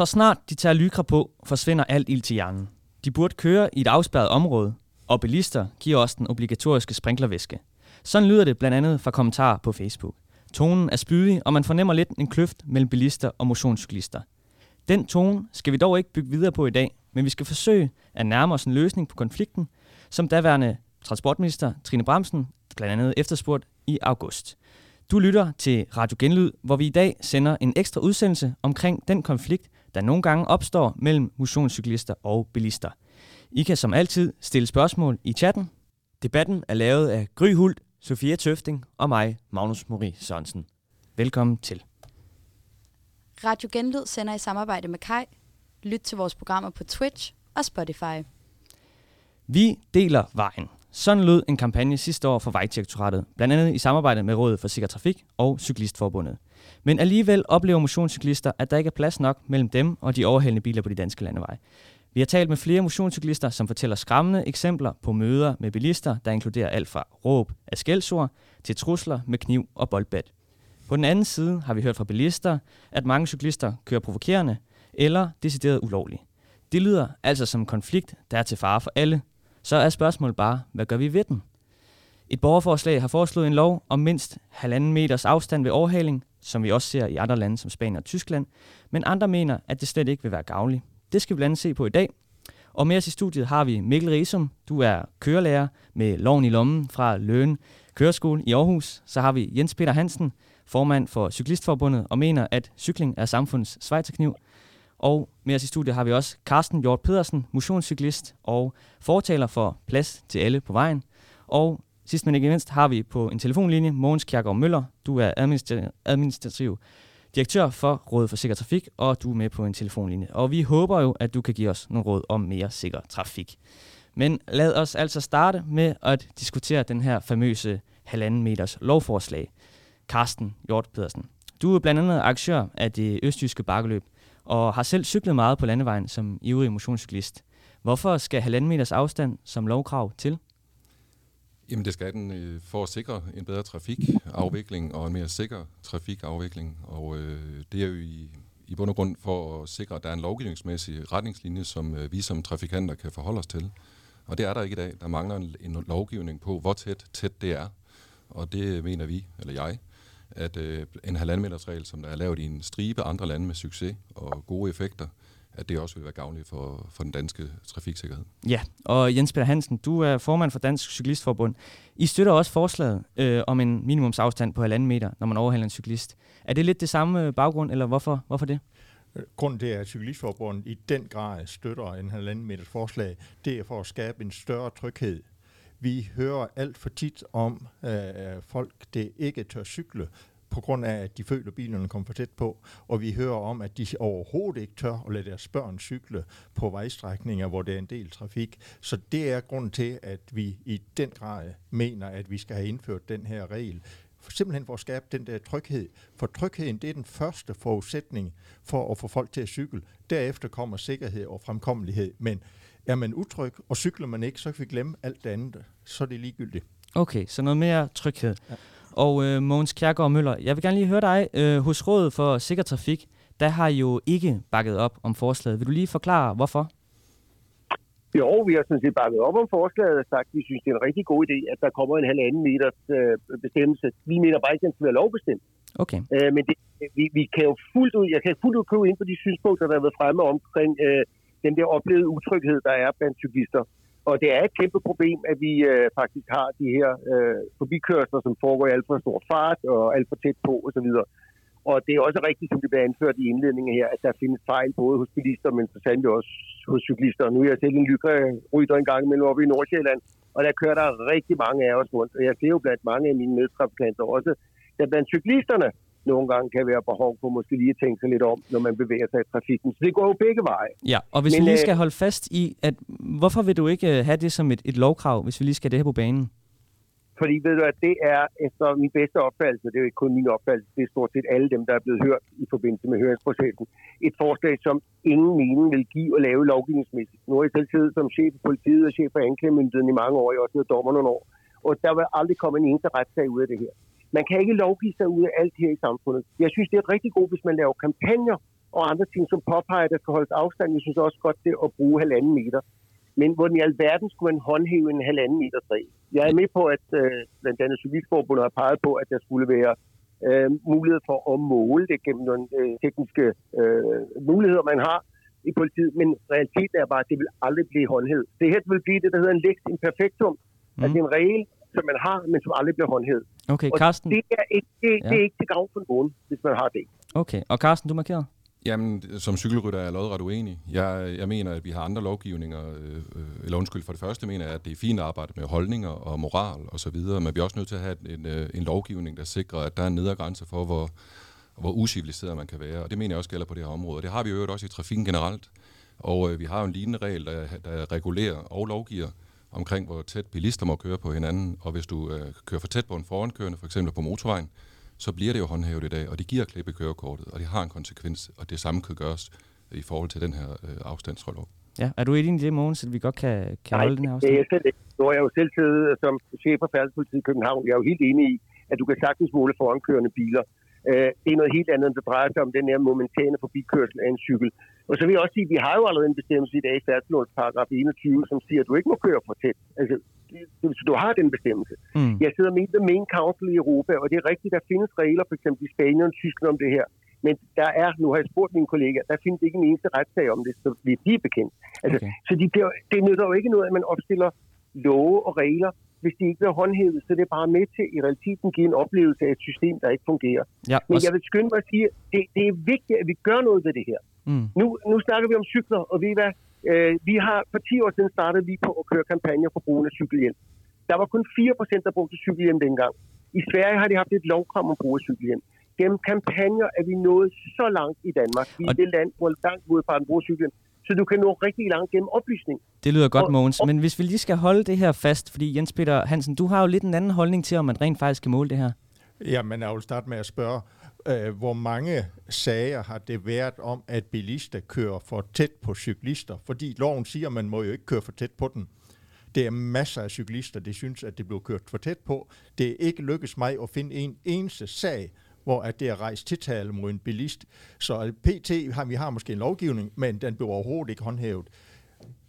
Så snart de tager lykra på, forsvinder alt ild til hjernen. De burde køre i et afspærret område, og bilister giver også den obligatoriske sprinklervæske. Sådan lyder det blandt andet fra kommentarer på Facebook. Tonen er spydig, og man fornemmer lidt en kløft mellem bilister og motionscyklister. Den tone skal vi dog ikke bygge videre på i dag, men vi skal forsøge at nærme os en løsning på konflikten, som daværende transportminister Trine Bremsen blandt andet efterspurgt i august. Du lytter til Radio Genlyd, hvor vi i dag sender en ekstra udsendelse omkring den konflikt, der nogle gange opstår mellem motionscyklister og bilister. I kan som altid stille spørgsmål i chatten. Debatten er lavet af Gry Hult, Sofia Tøfting og mig, Magnus Mori Sørensen. Velkommen til. Radio Genlyd sender i samarbejde med Kai. Lyt til vores programmer på Twitch og Spotify. Vi deler vejen. Sådan lød en kampagne sidste år for Vejdirektoratet, blandt andet i samarbejde med Rådet for Sikker Trafik og Cyklistforbundet. Men alligevel oplever motionscyklister, at der ikke er plads nok mellem dem og de overhældende biler på de danske landeveje. Vi har talt med flere motionscyklister, som fortæller skræmmende eksempler på møder med bilister, der inkluderer alt fra råb af skældsord til trusler med kniv og boldbat. På den anden side har vi hørt fra bilister, at mange cyklister kører provokerende eller decideret ulovligt. Det lyder altså som en konflikt, der er til fare for alle. Så er spørgsmålet bare, hvad gør vi ved den? Et borgerforslag har foreslået en lov om mindst halvanden meters afstand ved overhaling, som vi også ser i andre lande som Spanien og Tyskland, men andre mener, at det slet ikke vil være gavnligt. Det skal vi blandt andet se på i dag. Og med os i studiet har vi Mikkel Risum. Du er kørelærer med loven i lommen fra Løn Køreskole i Aarhus. Så har vi Jens Peter Hansen, formand for Cyklistforbundet, og mener, at cykling er samfundets svejterkniv. Og med os i studiet har vi også Carsten Hjort Pedersen, motionscyklist og fortaler for plads til alle på vejen. Og sidst men ikke mindst har vi på en telefonlinje Mogens Kjærgaard Møller. Du er administrativ direktør for Rådet for Sikker Trafik, og du er med på en telefonlinje. Og vi håber jo, at du kan give os nogle råd om mere sikker trafik. Men lad os altså starte med at diskutere den her famøse halvanden meters lovforslag. Carsten Hjort Pedersen. Du er blandt andet aktør af det østjyske bakkeløb, og har selv cyklet meget på landevejen som ivrig motionscyklist. Hvorfor skal halvanden meters afstand som lovkrav til? Jamen det skal den øh, for at sikre en bedre trafikafvikling og en mere sikker trafikafvikling. Og øh, det er jo i, i bund og grund for at sikre, at der er en lovgivningsmæssig retningslinje, som øh, vi som trafikanter kan forholde os til. Og det er der ikke i dag. Der mangler en, en lovgivning på, hvor tæt tæt det er. Og det mener vi, eller jeg, at øh, en halvandmeters regel, som der er lavet i en stribe andre lande med succes og gode effekter, at det også vil være gavnligt for, for den danske trafiksikkerhed. Ja, og Jens Peter Hansen, du er formand for Dansk Cyklistforbund. I støtter også forslaget øh, om en minimumsafstand på halvanden meter, når man overhaler en cyklist. Er det lidt det samme øh, baggrund, eller hvorfor, hvorfor det? Grunden til, at Cyklistforbundet i den grad støtter en halvanden meters forslag, det er for at skabe en større tryghed vi hører alt for tit om øh, folk, det ikke tør cykle, på grund af, at de føler, at bilerne kommer for tæt på, og vi hører om, at de overhovedet ikke tør at lade deres børn cykle på vejstrækninger, hvor der er en del trafik. Så det er grund til, at vi i den grad mener, at vi skal have indført den her regel, for simpelthen for at skabe den der tryghed. For trygheden, det er den første forudsætning for at få folk til at cykle. Derefter kommer sikkerhed og fremkommelighed. Men er man utryg, og cykler man ikke, så kan vi glemme alt det andet. Så er det ligegyldigt. Okay, så noget mere tryghed. Ja. Og øh, Mogens Kjærgaard Møller, jeg vil gerne lige høre dig. Øh, hos Rådet for Sikker Trafik, der har I jo ikke bakket op om forslaget. Vil du lige forklare, hvorfor? Jo, vi har sådan set bakket op om forslaget og sagt, at vi synes, det er en rigtig god idé, at der kommer en halvanden meters øh, bestemmelse. Vi mener bare ikke, at den skal være lovbestemt. Okay. Øh, men det, vi, vi kan jo fuldt ud, jeg kan fuldt ud købe ind på de synspunkter, der har været fremme omkring øh, den der oplevede utryghed, der er blandt cyklister. Og det er et kæmpe problem, at vi øh, faktisk har de her øh, forbikørsler, som foregår i alt for stor fart og alt for tæt på osv. Og det er også rigtigt, som det bliver anført i indledningen her, at der findes fejl både hos bilister, men så sandelig også hos cyklister. Nu er jeg selv en lykke rytter en gang imellem oppe i Nordsjælland, og der kører der rigtig mange af os rundt. Og jeg ser jo blandt mange af mine medtrafikanter også, at blandt cyklisterne, nogle gange kan være behov for måske lige at tænke sig lidt om, når man bevæger sig i trafikken. Så det går jo begge veje. Ja, og hvis Men, vi lige øh, skal holde fast i, at hvorfor vil du ikke øh, have det som et, et lovkrav, hvis vi lige skal det her på banen? Fordi ved du, at det er efter min bedste opfattelse, det er jo ikke kun min opfattelse, det er stort set alle dem, der er blevet hørt i forbindelse med høringsprocessen, et forslag, som ingen mening vil give at lave lovgivningsmæssigt. Nu har jeg selv siddet som chef for politiet og chef for anklagemyndigheden i mange år, jeg har også været dommer nogle år, og der vil aldrig komme en eneste retssag ud af det her. Man kan ikke lovgive sig ud af alt her i samfundet. Jeg synes, det er rigtig godt, hvis man laver kampagner og andre ting, som påpeger, at der skal holdes afstand. Jeg synes også godt det at bruge halvanden meter. Men hvordan i alverden skulle man håndhæve en halvanden meter regel? Jeg er med på, at øh, blandt andet Cyklistforbundet har peget på, at der skulle være øh, mulighed for at måle det gennem nogle øh, tekniske øh, muligheder, man har i politiet. Men realiteten er bare, at det vil aldrig blive håndhævet. Det her vil blive det, der hedder en lex imperfectum. Mm. Altså en regel, som man har, men som aldrig bliver håndhævet. Okay, Og Carsten. det er, ikke, det, Ja. det er ikke til gavn for nogen, hvis man har det. Okay, og Carsten, du markerede? Jamen, som cykelrytter er jeg lodret uenig. Jeg, jeg mener, at vi har andre lovgivninger, øh, eller undskyld, for det første mener jeg, at det er fint at arbejde med holdninger og moral og så videre, men vi er også nødt til at have en, øh, en lovgivning, der sikrer, at der er en nedre grænse for, hvor, hvor uciviliseret man kan være. Og det mener jeg også gælder på det her område. Det har vi jo også i trafikken generelt. Og øh, vi har jo en lignende regel, der, der regulerer og lovgiver omkring, hvor tæt bilister må køre på hinanden. Og hvis du øh, kører for tæt på en forankørende, for eksempel på motorvejen, så bliver det jo håndhævet i dag, og det giver klip i kørekortet, og det har en konsekvens, og det samme kan gøres i forhold til den her øh, afstandsrelov. Ja, er du enig i det, Mogens, at vi godt kan, kan holde den her det er afstand? jeg selv ikke. Nu har jeg jo selv siddet som chef for færdselspolitiet i København. Jeg er jo helt enig i, at du kan sagtens måle forankørende biler. Øh, det er noget helt andet, end det drejer sig om den her momentane forbikørsel af en cykel. Og så vil jeg også sige, at vi har jo allerede en bestemmelse i dag i færdselslovens paragraf 21, som siger, at du ikke må køre for tæt. Altså, så du har den bestemmelse. Mm. Jeg sidder med The Main Council i Europa, og det er rigtigt, der findes regler, for eksempel i Spanien og Tyskland om det her. Men der er, nu har jeg spurgt mine kollegaer, der findes ikke en eneste retssag om det, så vi er bekendt. Altså, Okay. Så de bliver, det nytter jo ikke noget, at man opstiller love og regler, hvis de ikke bliver håndhævet, så det er bare med til i realiteten give en oplevelse af et system, der ikke fungerer. Ja, Men jeg vil skynde mig at sige, at det, det er vigtigt, at vi gør noget ved det her. mm. Nu, nu snakker vi om cykler, og ved I hvad? Øh, vi har for 10 år siden startet vi på at køre kampagner for brugen af cykelhjelm. Der var kun 4 procent, der brugte cykelhjelm dengang. I Sverige har de haft et lovkram om brug af cykelhjelm. Gennem kampagner er vi nået så langt i Danmark. Vi er Og- det land, hvor langt udefra bruger cykelhjelm. Så du kan nå rigtig langt gennem oplysning. Det lyder godt, Og- Mogens. og- Men hvis vi lige skal holde det her fast, fordi Jens Peter Hansen, du har jo lidt en anden holdning til, om man rent faktisk kan måle det her. Jamen, jeg vil starte med at spørge, øh, hvor mange sager har det været om, at bilister kører for tæt på cyklister? Fordi loven siger, at man må jo ikke køre for tæt på den. Det er masser af cyklister, der synes, at det blev kørt for tæt på. Det er ikke lykkedes mig at finde en eneste sag, hvor at det er rejst tiltale mod en bilist. Så PT har vi har måske en lovgivning, men den blev overhovedet ikke håndhævet.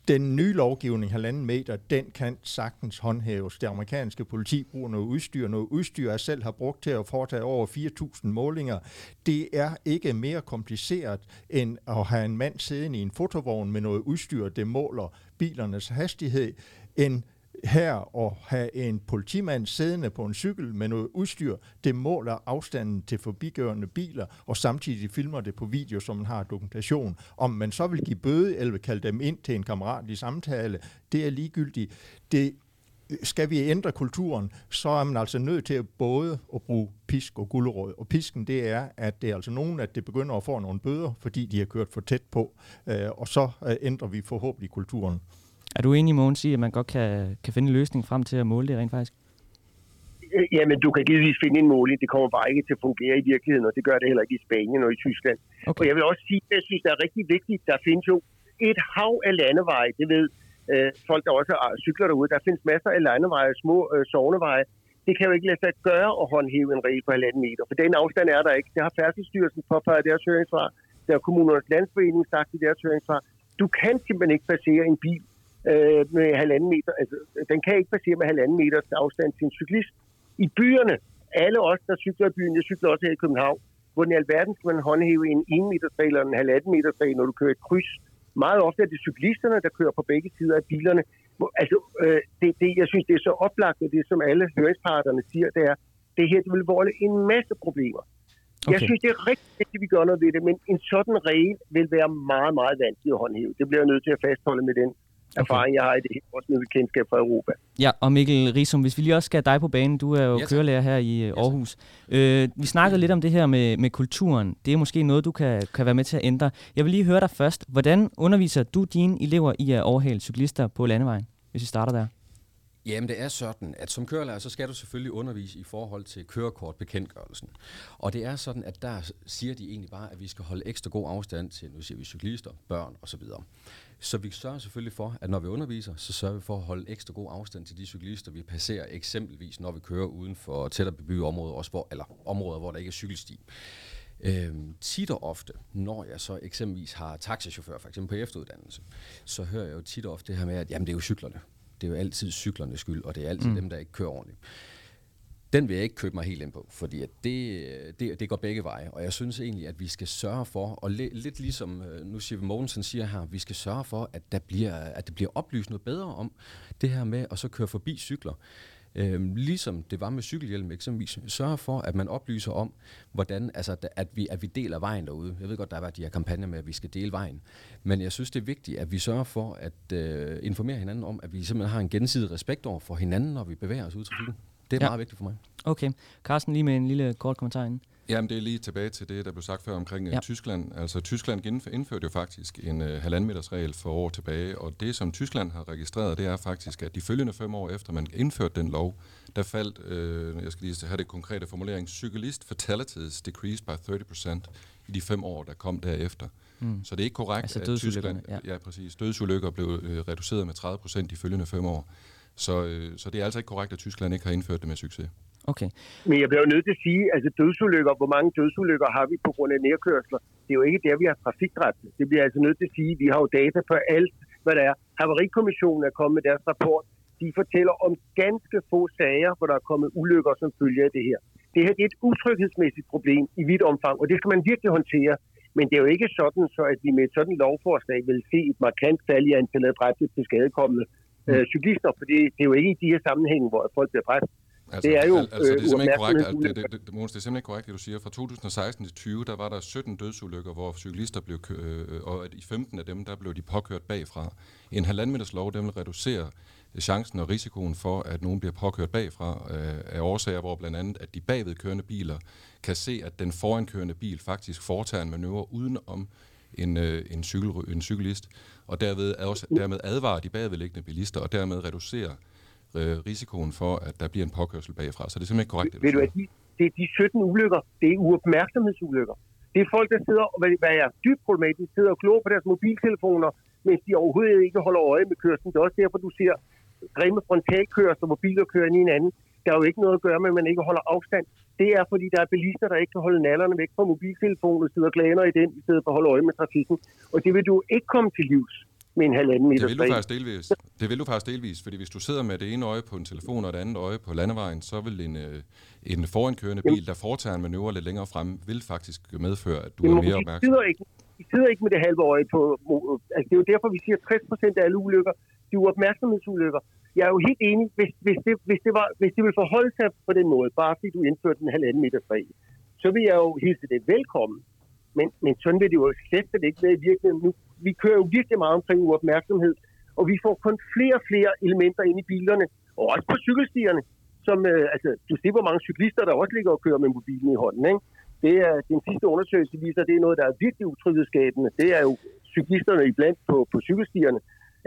Den nye lovgivning, halvanden meter, den kan sagtens håndhæves. Det amerikanske politi bruger noget udstyr. Noget udstyr, jeg selv har brugt til at foretage over 4.000 målinger. Det er ikke mere kompliceret end at have en mand siddende i en fotovogn med noget udstyr, det måler bilernes hastighed, end her at have en politimand siddende på en cykel med noget udstyr, det måler afstanden til forbigørende biler, og samtidig filmer det på video, så man har dokumentation. Om man så vil give bøde, eller vil kalde dem ind til en kammeratlig samtale, det er ligegyldigt. Det, skal vi ændre kulturen, så er man altså nødt til at både at bruge pisk og gulerod. Og pisken, det er, at det er altså nogen, at det begynder at få nogle bøder, fordi de har kørt for tæt på. Øh, og så øh, ændrer vi forhåbentlig kulturen. Er du enig, Mogens, i, at man godt kan, kan finde en løsning frem til at måle det rent faktisk? Øh, Jamen, du kan givetvis finde en måling. Det kommer bare ikke til at fungere i virkeligheden, og det gør det heller ikke i Spanien og i Tyskland. Okay. Og jeg vil også sige, at jeg synes, det er rigtig vigtigt. Der findes jo et hav af landeveje. Det ved øh, folk, der også er- cykler derude. Der findes masser af landeveje, små øh, sovneveje. Det kan jo ikke lade sig gøre at håndhæve en regel på halvanden meter, for den afstand er der ikke. Det har Færdselsstyrelsen påpeget deres høringssvar. Der har kommunernes landsforening sagt i deres høringssvar. Du kan simpelthen ikke passere en bil øh, med halvanden meter. Altså, den kan ikke passere med halvanden meters afstand til en cyklist. I byerne, alle os, der cykler i byen, jeg cykler også her i København, hvor i alverden skal man håndhæve en 1 meters regel eller en halvanden regel, når du kører et kryds. Meget ofte er det cyklisterne, der kører på begge sider af bilerne. Altså, øh, det, det, jeg synes, det er så oplagt, og det som alle høringsparterne siger, det er, det her det vil volde en masse problemer. Okay. Jeg synes, det er rigtig vigtigt, at vi gør noget ved det, men en sådan regel vil være meget, meget vanskelig at håndhæve. Det bliver jeg nødt til at fastholde med den erfaring, jeg har i det her, også med kendskab fra Europa. Ja, og Mikkel Risum, hvis vi lige også skal have dig på banen, du er jo tak. kørelærer her i øh, Aarhus. Øh, vi snakkede lidt om det her med, med kulturen. Det er måske noget, du kan, kan være med til at ændre. Jeg vil lige høre dig først. Hvordan underviser du dine elever i at overhale cyklister på landevejen, hvis vi starter der? Jamen det er sådan, at som kørelærer, så skal du selvfølgelig undervise i forhold til kørekortbekendtgørelsen. Og det er sådan, at der siger de egentlig bare, at vi skal holde ekstra god afstand til, nu siger vi cyklister, børn osv. Så vi sørger selvfølgelig for, at når vi underviser, så sørger vi for at holde ekstra god afstand til de cyklister, vi passerer eksempelvis, når vi kører uden for tættere bebyggede områder, også hvor, eller områder, hvor der ikke er cykelsti. Øhm, tit og ofte, når jeg så eksempelvis har taxachauffør, for eksempel på efteruddannelse, så hører jeg jo tit og ofte det her med, at jamen, det er jo cyklerne. Det er jo altid cyklernes skyld, og det er altid mm. dem, der ikke kører ordentligt. Den vil jeg ikke købe mig helt ind på, fordi at det, øh, det, det går begge veje, og jeg synes egentlig, at vi skal sørge for, og lidt ligesom øh, nu siger Mogensen siger her, vi skal sørge for, at der bliver, at det bliver oplyst noget bedre om det her med at så køre forbi cykler. Øhm, ligesom det var med cykelhjelm eksempelvis, sørge for, at man oplyser om, hvordan, altså, at, vi, at vi deler vejen derude. Jeg ved godt, der har været de her kampagner med, at vi skal dele vejen. Men jeg synes, det er vigtigt, at vi sørger for at øh, informere hinanden om, at vi simpelthen har en gensidig respekt over for hinanden, når vi bevæger os ud i trafikken. Det er ja. meget vigtigt for mig. Okay. Carsten, lige med en lille kort kommentar inden. Jamen, det er lige tilbage til det, der blev sagt før omkring øh, ja. Tyskland. Altså, Tyskland indførte jo faktisk en uh, halvanden meters regel for år tilbage, og det, som Tyskland har registreret, det er faktisk, at de følgende fem år efter man indførte den lov, der faldt, uh, jeg skal lige have det konkrete formulering, cyklist fatalities decreased by 30% i de fem år, der kom derefter. Mm. Så det er ikke korrekt, altså at Tyskland, ja. ja præcis, dødsulykker blev uh, reduceret med 30% de følgende fem år. Så, øh, så det er altså ikke korrekt, at Tyskland ikke har indført det med succes. Okay. Men jeg bliver jo nødt til at sige, altså dødsulykker, hvor mange dødsulykker har vi på grund af nærkørsler? Det er jo ikke der, vi har trafikdræbte. Det bliver altså nødt til at sige, vi har jo data på alt, hvad der er. Havarikommissionen er kommet med deres rapport. De fortæller om ganske få sager, hvor der er kommet ulykker som følge af det her. Det her det er et utryghedsmæssigt problem i vidt omfang, og det skal man virkelig håndtere. Men det er jo ikke sådan, så at vi med et sådan lovforslag vil se et markant fald i antallet af dræbte til skadekommende mm. Øh, cyklister, for det, det er jo ikke i de her sammenhænge, hvor folk bliver dræbt. Altså, det er jo altså, det er øh, simpelthen ikke korrekt, at, det, det, det, Måns, det er simpelthen ikke korrekt, det du siger. Fra 2016 til 20, der var der 17 dødsulykker, hvor cyklister blev øh, og i 15 af dem, der blev de påkørt bagfra. En halvanden lov, den vil reducere chancen og risikoen for, at nogen bliver påkørt bagfra øh, af årsager, hvor blandt andet, at de bagvedkørende biler kan se, at den forankørende bil faktisk foretager en manøvre uden om en, øh, en, cykel, en cyklist, og derved, også, dermed advarer de bagvedliggende bilister, og dermed reducerer øh, risikoen for, at der bliver en påkørsel bagfra. Så det er simpelthen korrekt, det Ved du, at de, det er de 17 ulykker, det er uopmærksomhedsulykker. Det er folk, der sidder, og hvad er dybt problematisk, sidder og glor på deres mobiltelefoner, mens de overhovedet ikke holder øje med kørslen. Det er også derfor, du ser grimme frontalkørsler, hvor biler kører ind i hinanden. Der er jo ikke noget at gøre med, at man ikke holder afstand. Det er, fordi der er bilister, der ikke kan holde nallerne væk fra mobiltelefonen og sidder glaner i den, i stedet for at holde øje med trafikken. Og det vil du ikke komme til livs med en halvanden meter det vil, du faktisk delvis. det vil du faktisk delvis, fordi hvis du sidder med det ene øje på en telefon og det andet øje på landevejen, så vil en, øh, en forankørende bil, der foretager en manøvre lidt længere frem, vil faktisk medføre, at du Jamen, er mere opmærksom. Sidder ikke, de sidder ikke med det halve øje på... Altså, det er jo derfor, vi siger, at 60 procent af alle ulykker, de uopmærksomhedsulykker. opmærksomhedsulykker. Jeg er jo helt enig, hvis, hvis, det, hvis, det var, hvis det ville forholde sig på den måde, bare fordi du indførte den halvanden meter fri, så vil jeg jo hilse det velkommen. Men, men sådan vil det jo slet ikke være i virkeligheden. Nu, vi kører jo virkelig meget omkring uopmærksomhed, og vi får kun flere og flere elementer ind i bilerne, og også på cykelstierne. Som, øh, altså, du ser, hvor mange cyklister, der også ligger og kører med mobilen i hånden. Ikke? Det er, den sidste undersøgelse viser, at det er noget, der er virkelig utryghedsskabende. Det er jo cyklisterne iblandt på, på cykelstierne,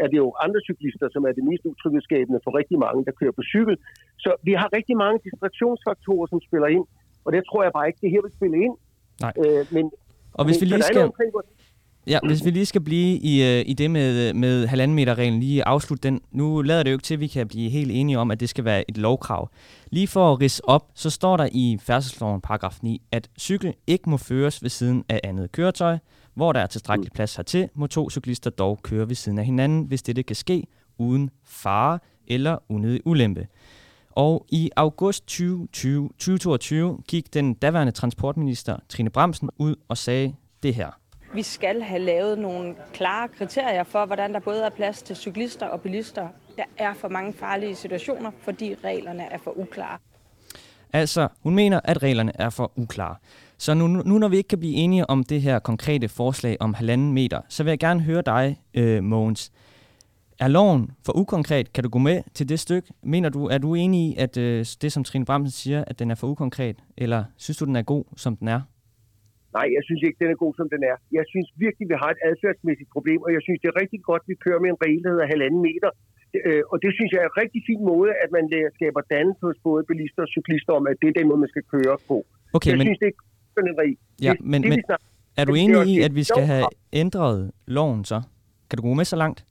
er det jo andre cyklister, som er det mest utryghedsskabende for rigtig mange, der kører på cykel. Så vi har rigtig mange distraktionsfaktorer, som spiller ind, og det tror jeg bare ikke, det her vil spille ind. Nej. Øh, men, og hvis men, vi lige skal... Omkring. Ja, hvis vi lige skal blive i, uh, i det med, med halvanden meter reglen, lige afslutte den. Nu lader det jo ikke til, at vi kan blive helt enige om, at det skal være et lovkrav. Lige for at rise op, så står der i færdselsloven paragraf 9, at cykel ikke må føres ved siden af andet køretøj. Hvor der er tilstrækkelig plads hertil, må to cyklister dog køre ved siden af hinanden, hvis dette kan ske uden fare eller unødig ulempe. Og i august 2020, 2022 gik den daværende transportminister Trine Bremsen ud og sagde det her. Vi skal have lavet nogle klare kriterier for, hvordan der både er plads til cyklister og bilister. Der er for mange farlige situationer, fordi reglerne er for uklare. Altså, hun mener, at reglerne er for uklare. Så nu, nu når vi ikke kan blive enige om det her konkrete forslag om halvanden meter, så vil jeg gerne høre dig, øh, Mogens. Er loven for ukonkret? Kan du gå med til det stykke? Mener du, er du enig i, at øh, det, som Trine Bramsen siger, at den er for ukonkret? Eller synes du, den er god, som den er? Nej, jeg synes ikke, den er god, som den er. Jeg synes virkelig, vi har et adfærdsmæssigt problem, og jeg synes, det er rigtig godt, at vi kører med en regel, der hedder halvanden meter. Øh, og det synes jeg er en rigtig fin måde, at man skaber dannelse hos både bilister og cyklister om, at det er den måde, man skal køre på. Okay, jeg men... synes, det er regel. Ja, det, men, det, men snakker, er du enig i, at vi skal have ændret loven så? Kan du gå med så langt?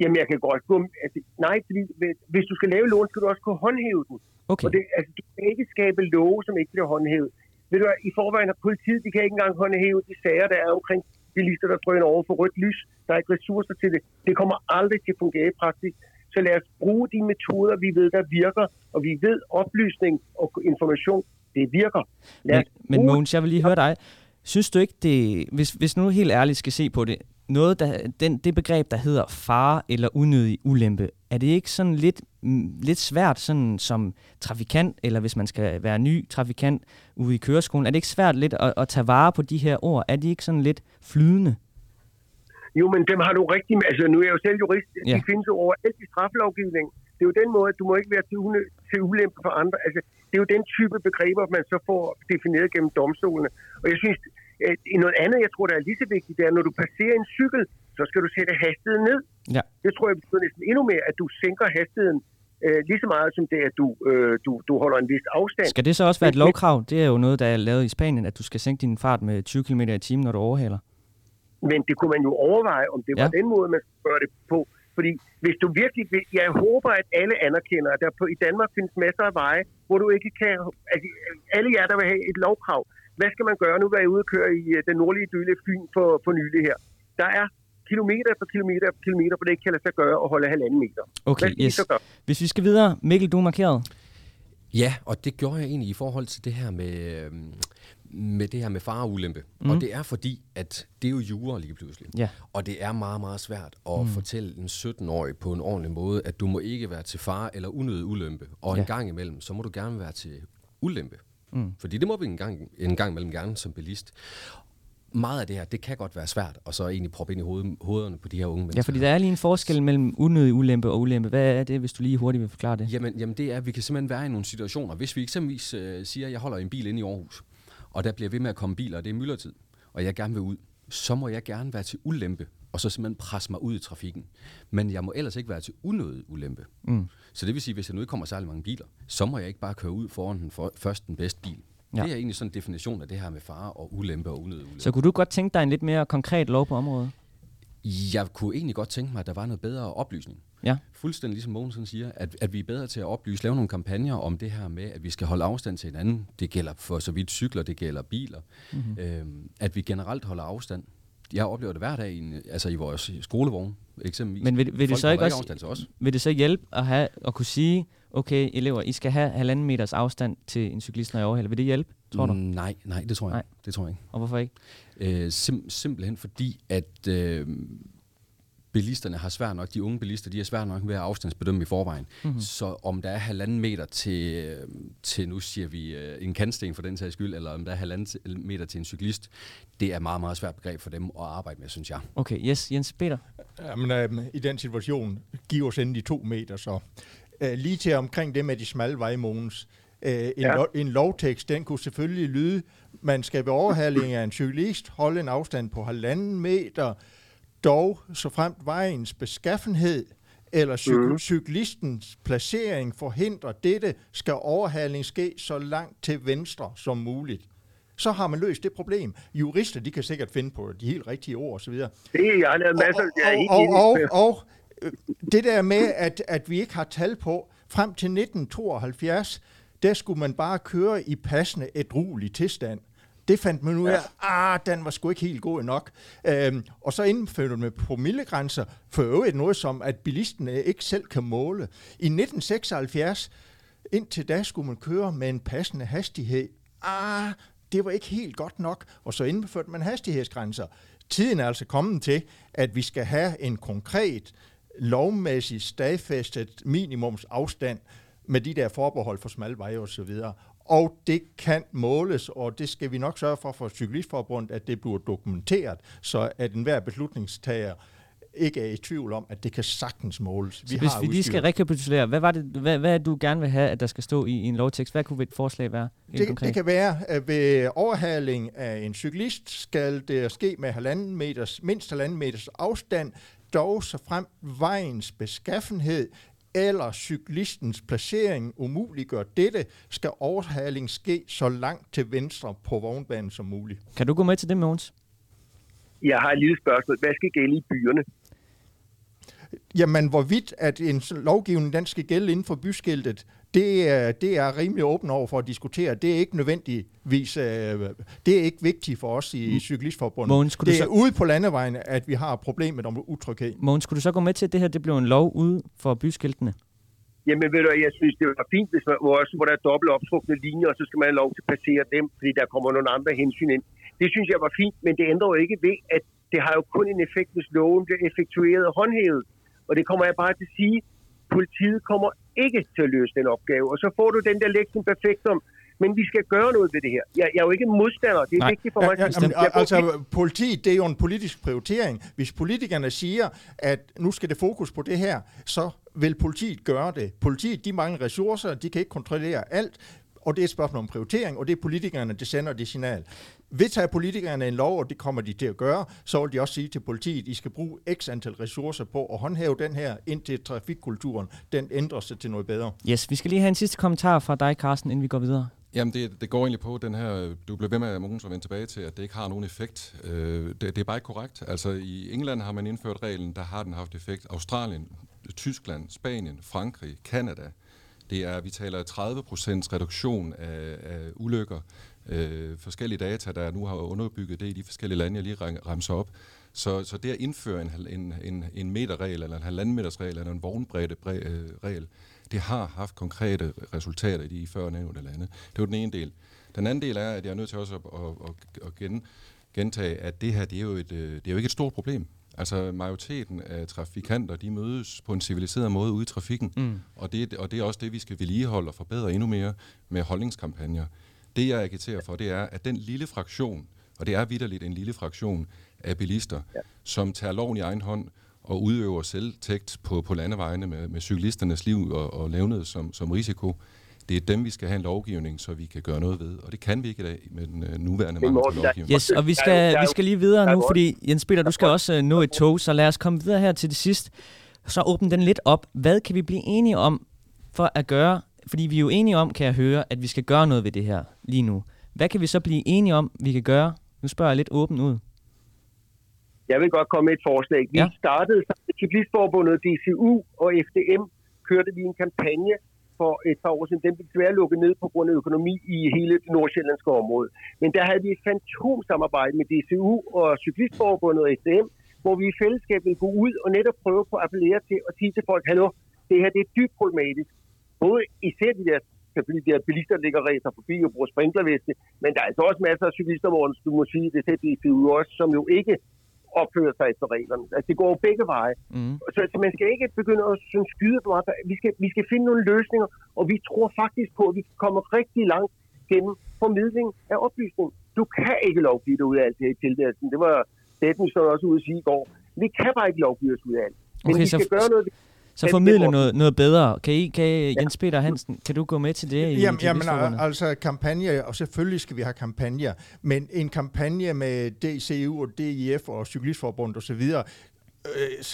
Jamen, jeg kan godt gå altså, Nej, fordi hvis du skal lave loven, skal du også kunne håndhæve den. Okay. Og det, altså, du kan ikke skabe love, som ikke bliver håndhævet Ved du i forvejen har politiet, de kan ikke engang håndhæve de sager, der er omkring bilister, der drøner over for rødt lys. Der er ikke ressourcer til det. Det kommer aldrig til at fungere i praksis. Så lad os bruge de metoder, vi ved, der virker, og vi ved oplysning og information, det virker. Lad Men, men bruge- Mogens, jeg vil lige høre dig. Synes du ikke, det, hvis, hvis nu helt ærligt skal se på det, noget, der, den, det begreb, der hedder fare eller unødig ulempe, er det ikke sådan lidt, mm, lidt svært sådan som trafikant, eller hvis man skal være ny trafikant ude i køreskolen, er det ikke svært lidt at, at tage vare på de her ord? Er de ikke sådan lidt flydende? Jo, men dem har du rigtig... Altså, nu er jeg jo selv jurist. Ja. De findes jo overalt i straffelovgivningen. Det er jo den måde, at du må ikke være til, unø- til ulempe for andre. Altså, det er jo den type begreber, man så får defineret gennem domstolene. Og jeg synes, at i noget andet, jeg tror, der er lige så vigtigt, det er, når du passerer en cykel, så skal du sætte hastigheden ned. Ja. Det tror jeg betyder næsten endnu mere, at du sænker hastigheden øh, lige så meget som det, at du, øh, du, du holder en vis afstand. Skal det så også være et lovkrav? Det er jo noget, der er lavet i Spanien, at du skal sænke din fart med 20 km i timen, når du overhaler. Men det kunne man jo overveje, om det var Ja. den måde, man skulle gøre det på. Fordi hvis du virkelig vil, jeg håber, at alle anerkender, at der på, i Danmark findes masser af veje, hvor du ikke kan, altså alle jer, der vil have et lovkrav, hvad skal man gøre? Nu var jeg ude og køre i øh, den nordlige af Fyn for, for nylig her. Der er kilometer efter kilometer efter kilometer, hvor det ikke kan lade sig gøre at holde halvanden meter. Hvad Okay, vi yes. Hvis vi skal videre, Mikkel, du er markeret. Ja, og det gjorde jeg egentlig i forhold til det her med, øhm, med det her med fare og ulempe. Mm. Og det er fordi, at det er jo jura lige pludselig. Ja. Og det er meget, meget svært at mm. fortælle en 17-årig på en ordentlig måde, at du må ikke være til fare eller unødig ulempe. Og ja. En gang imellem, så må du gerne være til ulempe. Mm. Fordi det må vi en gang, en gang imellem gerne som bilist. Meget af det her, det kan godt være svært, og så egentlig proppe ind i hoved, hovederne på de her unge mennesker. Ja, fordi der er lige en forskel mellem unødig ulempe og ulempe. Hvad er det, hvis du lige hurtigt vil forklare det? Jamen, jamen det er, at vi kan simpelthen være i nogle situationer. Hvis vi eksempelvis øh, siger, at jeg holder en bil inde i Aarhus, og der bliver ved med at komme biler, og det er myldretid, og jeg gerne vil ud, så må jeg gerne være til ulempe, og så simpelthen presse mig ud i trafikken. Men jeg må ellers ikke være til unødig ulempe. Mm. Så det vil sige, hvis jeg nu ikke kommer særlig mange biler, så må jeg ikke bare køre ud foran den for, først den bedste bil. Ja. Det er egentlig sådan en definition af det her med fare og ulempe og unødig ulempe. Så kunne du godt tænke dig en lidt mere konkret lov på området? Jeg kunne egentlig godt tænke mig, at der var noget bedre oplysning. Ja. Fuldstændig ligesom Mogensen siger, at, at vi er bedre til at oplyse, lave nogle kampagner om det her med, at vi skal holde afstand til hinanden. Det gælder for så vidt cykler, det gælder biler. Mm-hmm. Øhm, at vi generelt holder afstand. Jeg oplever det hver dag i, en, altså i vores skolevogn, eksempelvis. Men vil, vil, det så ikke også, os. vil det så hjælpe at, have, at kunne sige, okay, elever, I skal have halvanden meters afstand til en cyklist, når jeg overhælder. Vil det hjælpe, tror du? Mm, nej, nej, det tror jeg Nej. ikke. Det tror jeg ikke. Og hvorfor ikke? Øh, sim- simpelthen fordi, at øh, bilisterne har svært nok, de unge bilister, de er svært nok ved at afstandsbedømme i forvejen. Mm-hmm. Så om der er halvanden meter til, til nu siger vi, øh, en kantsten for den sags skyld, eller om der er halvanden til- meter til en cyklist, det er meget, meget svært begreb for dem at arbejde med, synes jeg. Okay, yes, Jens Peter. Jamen, øh, i den situation, giv os endelig to meter så. Øh, lige til omkring det med de smalle veje, Mogens. Øh, en, Ja. ja. lo- en lovtekst, den kunne selvfølgelig lyde, man skal ved overhaling af en cyklist holde en afstand på halvanden meter, dog så fremt vejens beskaffenhed eller cyk- mm. cyklistens placering forhindrer dette, skal overhaling ske så langt til venstre som muligt. Så har man løst det problem. Jurister, de kan sikkert finde på de helt rigtige ord osv. Det er lavet masser. Jeg og, og, og, og øh, det der med, at, at vi ikke har tal på, frem til 1972, der skulle man bare køre i passende ædruelig tilstand. Det fandt man ud af, ah, den var sgu ikke helt god nok. Øhm, og så indførte man promillegrænser, for øvrigt noget som, at bilisterne ikke selv kan måle. I 1976, indtil da skulle man køre med en passende hastighed. Ah, det var ikke helt godt nok, og så indførte man hastighedsgrænser. Tiden er altså kommet til, at vi skal have en konkret, lovmæssigt stadfæstet minimumsafstand med de der forbehold for smalle veje og så videre. Og det kan måles, og det skal vi nok sørge for for Cyklistforbundet, at det bliver dokumenteret, så at enhver beslutningstager ikke er i tvivl om, at det kan sagtens måles. Så hvis vi lige skal rekapitulere, hvad, var det, hvad, hvad er du gerne vil have, at der skal stå i, i en lovtekst? Hvad kunne et forslag være? det, konkret? det kan være, at ved overhaling af en cyklist skal det ske med halvanden meters, mindst halvanden meters afstand, dog så frem vejens beskaffenhed eller cyklistens placering umuliggør dette, skal overhaling ske så langt til venstre på vognbanen som muligt. Kan du gå med til det, Måns? Jeg har et lille spørgsmål. Hvad skal gælde i byerne? Jamen, hvorvidt at en lovgivning den skal gælde inden for byskiltet, det, er, det er rimelig åben over for at diskutere. Det er ikke nødvendigvis, øh, det er ikke vigtigt for os i Cyklistforbundet. Mogens, det du er så- ude på landevejen, at vi har problemet om utryghed. Mogens, skulle du så gå med til, at det her det blev en lov ude for byskiltene? Jamen ved du, jeg synes, det var fint, hvis man, hvor, også, hvor der er dobbelt optrukne linjer, og så skal man have lov til at passere dem, fordi der kommer nogle andre hensyn ind. Det synes jeg var fint, men det ændrer jo ikke ved, at det har jo kun en effekt, hvis loven bliver effektueret og håndhævet. Og det kommer jeg bare til at sige, politiet kommer ikke til at løse den opgave. Og så får du den der lektion perfekt om, men vi skal gøre noget ved det her. Jeg, jeg er jo ikke modstander, det er Nej. vigtigt for Ja, mig. ja, at- jamen, jeg altså, ikke- politiet, det er jo en politisk prioritering. Hvis politikerne siger, at nu skal det fokus på det her, så vil politiet gøre det. Politiet, de mangler ressourcer, de kan ikke kontrollere alt, og det er et spørgsmål om prioritering, og det er politikerne, der sender det signal. Vedtager politikerne en lov, og det kommer de til at gøre, så vil de også sige til politiet, I skal bruge x antal ressourcer på at håndhæve den her, indtil trafikkulturen den ændrer sig til noget bedre. Yes, vi skal lige have en sidste kommentar fra dig, Carsten, inden vi går videre. Jamen, det, det går egentlig på den her, du blev ved med, Mogens, at vende tilbage til, at det ikke har nogen effekt. Øh, det, det er bare ikke korrekt. Altså, i England har man indført reglen, der har den haft effekt. Australien, Tyskland, Spanien, Frankrig, Kanada. Det er, vi taler 30% reduktion af, af ulykker. Øh, forskellige data, der nu har underbygget det i de forskellige lande, jeg lige remser op. Så, så det at indføre en, en, en, en meterregel, eller en halvanden meters regel, eller en vognbredde øh, regel, det har haft konkrete resultater i de før nævnte lande. Det var den ene del. Den anden del er, at jeg er nødt til også at, at, at, at gen, gentage, at det her det er, jo et, øh, det er jo ikke et stort problem. Altså majoriteten af trafikanter, de mødes på en civiliseret måde ude i trafikken, mm. og, det, og det er også det, vi skal vedligeholde og forbedre endnu mere med holdningskampagner. Det jeg agiterer for, det er, at den lille fraktion, og det er vidderligt en lille fraktion af bilister, ja. som tager loven i egen hånd og udøver selvtægt på, på landevejene med, med cyklisternes liv og, og levnet som, som risiko, det er dem, vi skal have en lovgivning, så vi kan gøre noget ved. Og det kan vi ikke i dag med den øh, nuværende mangel lovgivning. Yes, og vi skal, vi skal lige videre der er nu, fordi Jens Peter, du skal også uh, nå et tog, så lad os komme videre her til det sidst. Så åbne den lidt op. Hvad kan vi blive enige om for at gøre, fordi vi er jo enige om, kan jeg høre, at vi skal gøre noget ved det her lige nu. Hvad kan vi så blive enige om, vi kan gøre? Nu spørger jeg lidt åbent ud. Jeg vil godt komme med et forslag. Vi ja. startede sammen med Cyklistforbundet, DCU og FDM, kørte vi en kampagne for et par år siden. Den blev desværre lukket ned på grund af økonomi i hele det nordsjællandske område. Men der havde vi et fantomsamarbejde med DCU og Cyklistforbundet og SDM, hvor vi i fællesskab ville gå ud og netop prøve på at appellere til og sige til folk, hallo, det her det er dybt problematisk. Både især de der, fordi de der bilister, ligger og ræser forbi og bruger sprinklerveste, men der er altså også masser af cyklister, hvor du må sige, det er de også, som jo ikke opfører sig efter reglerne. Altså, det går jo begge veje. Mm. Så, så man skal ikke begynde at sådan, skyde for meget. Vi skal, vi skal finde nogle løsninger, og vi tror faktisk på, at vi kan komme rigtig langt gennem formidling af oplysning. Du kan ikke lovgive dig ud af alt det her i tilværelsen. Det var statsministeren også ude at sige i går. Vi kan bare ikke lovgive os ud af alt. Men Okay, vi så- skal gøre noget. Så formidle noget, noget bedre. Kan I, kan Jens Peter Hansen, kan du gå med til det? I Jamen, jamen Cyklistforbundet? al- altså kampagne, og selvfølgelig skal vi have kampagner, men en kampagne med DCU og DIF og Cyklistforbundet osv., øh,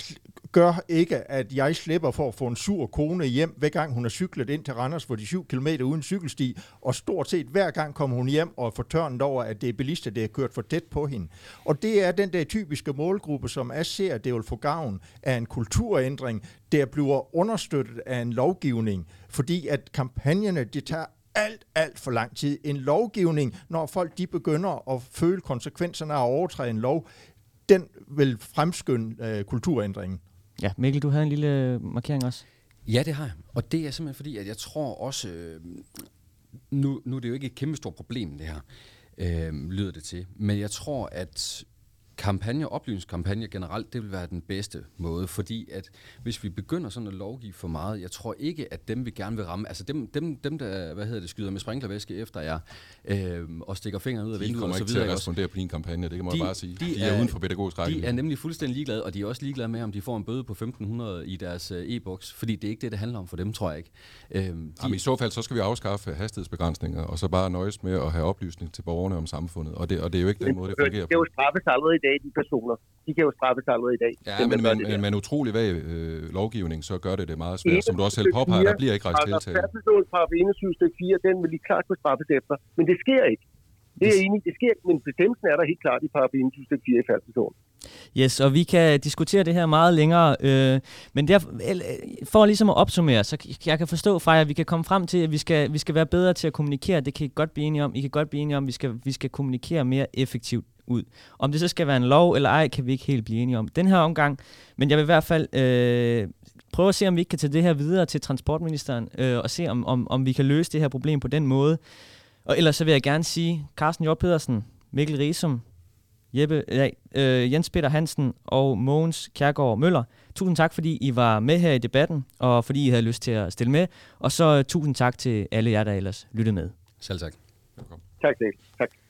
gør ikke, at jeg slipper for at få en sur kone hjem, hver gang hun har cyklet ind til Randers for de 7 km uden cykelsti, og stort set hver gang kommer hun hjem og er fortørnet over, at det er bilister, der har kørt for tæt på hende. Og det er den der typiske målgruppe, som jeg ser, det vil få gavn af en kulturændring, der bliver understøttet af en lovgivning, fordi at kampagnerne, de tager alt, alt for lang tid. En lovgivning, når folk de begynder at føle konsekvenserne af at overtræde en lov, den vil fremskynde øh, kulturændringen. Ja, Mikkel, du havde en lille markering også. Ja, det har jeg. Og det er simpelthen fordi, at jeg tror også, øh, nu, nu er det jo ikke et kæmpe stort problem, det her, øh, lyder det til. Men jeg tror, at kampagne, oplysningskampagne generelt, det vil være den bedste måde, fordi at hvis vi begynder sådan at lovgive for meget, jeg tror ikke, at dem vi gerne vil ramme, altså dem, dem, dem der, hvad hedder det, skyder med sprinklervæske efter jer, øh, og stikker fingeren ud af De vinduet kommer og så ikke til videre. at ikke også? respondere på din kampagne, det kan man De- de, bare sige. de De, de er, er- uden for pædagogisk De er nemlig fuldstændig ligeglade, og de er også ligeglade med, om de får en bøde på 1500 i deres øh, e-boks, fordi det er ikke det, det handler om for dem, tror jeg ikke. Øhm, de, Jamen, I så fald, så skal vi afskaffe hastighedsbegrænsninger, og så bare nøjes med at have oplysning til borgerne om samfundet. Og det, og det er jo ikke den måde, det fungerer det kan jo på. straffes allerede i dag, de personer. De kan jo straffes allerede i dag. Ja, dem, men gør med, det der. med, med en utrolig vag øh, lovgivning, så gør det det meget svært. Som du også selv påpeger, der bliver ikke rejst paragraf tiltale. færdselslovens paragraf 21 stykke 4, den vil de klart kunne straffes efter. Men det sker ikke. Det er jeg enig. Det sker ikke, men bestemmelsen er der helt klart i paragraf 21 stykke 4 i færdselsloven. Yes, og vi kan diskutere det her meget længere, øh, men der, for ligesom at opsummere, så jeg kan forstå, Freja, at vi kan komme frem til, at vi skal, vi skal være bedre til at kommunikere. Det kan I godt blive enige om. I kan godt blive enige om, at vi skal, vi skal kommunikere mere effektivt ud. Om det så skal være en lov eller ej, kan vi ikke helt blive enige om den her omgang. Men jeg vil i hvert fald øh, prøve at se, om vi ikke kan tage det her videre til transportministeren, øh, og se, om, om, om vi kan løse det her problem på den måde. Og ellers så vil jeg gerne sige, Carsten Hjort Pedersen, Mikkel Risum, Jeppe, ja, øh, Jens Peter Hansen og Mogens Kærgaard Møller. Tusind tak, fordi I var med her i debatten, og fordi I havde lyst til at stille med. Og så tusind tak til alle jer, der ellers lyttede med. Selv tak. Velkommen. Tak, det. Tak.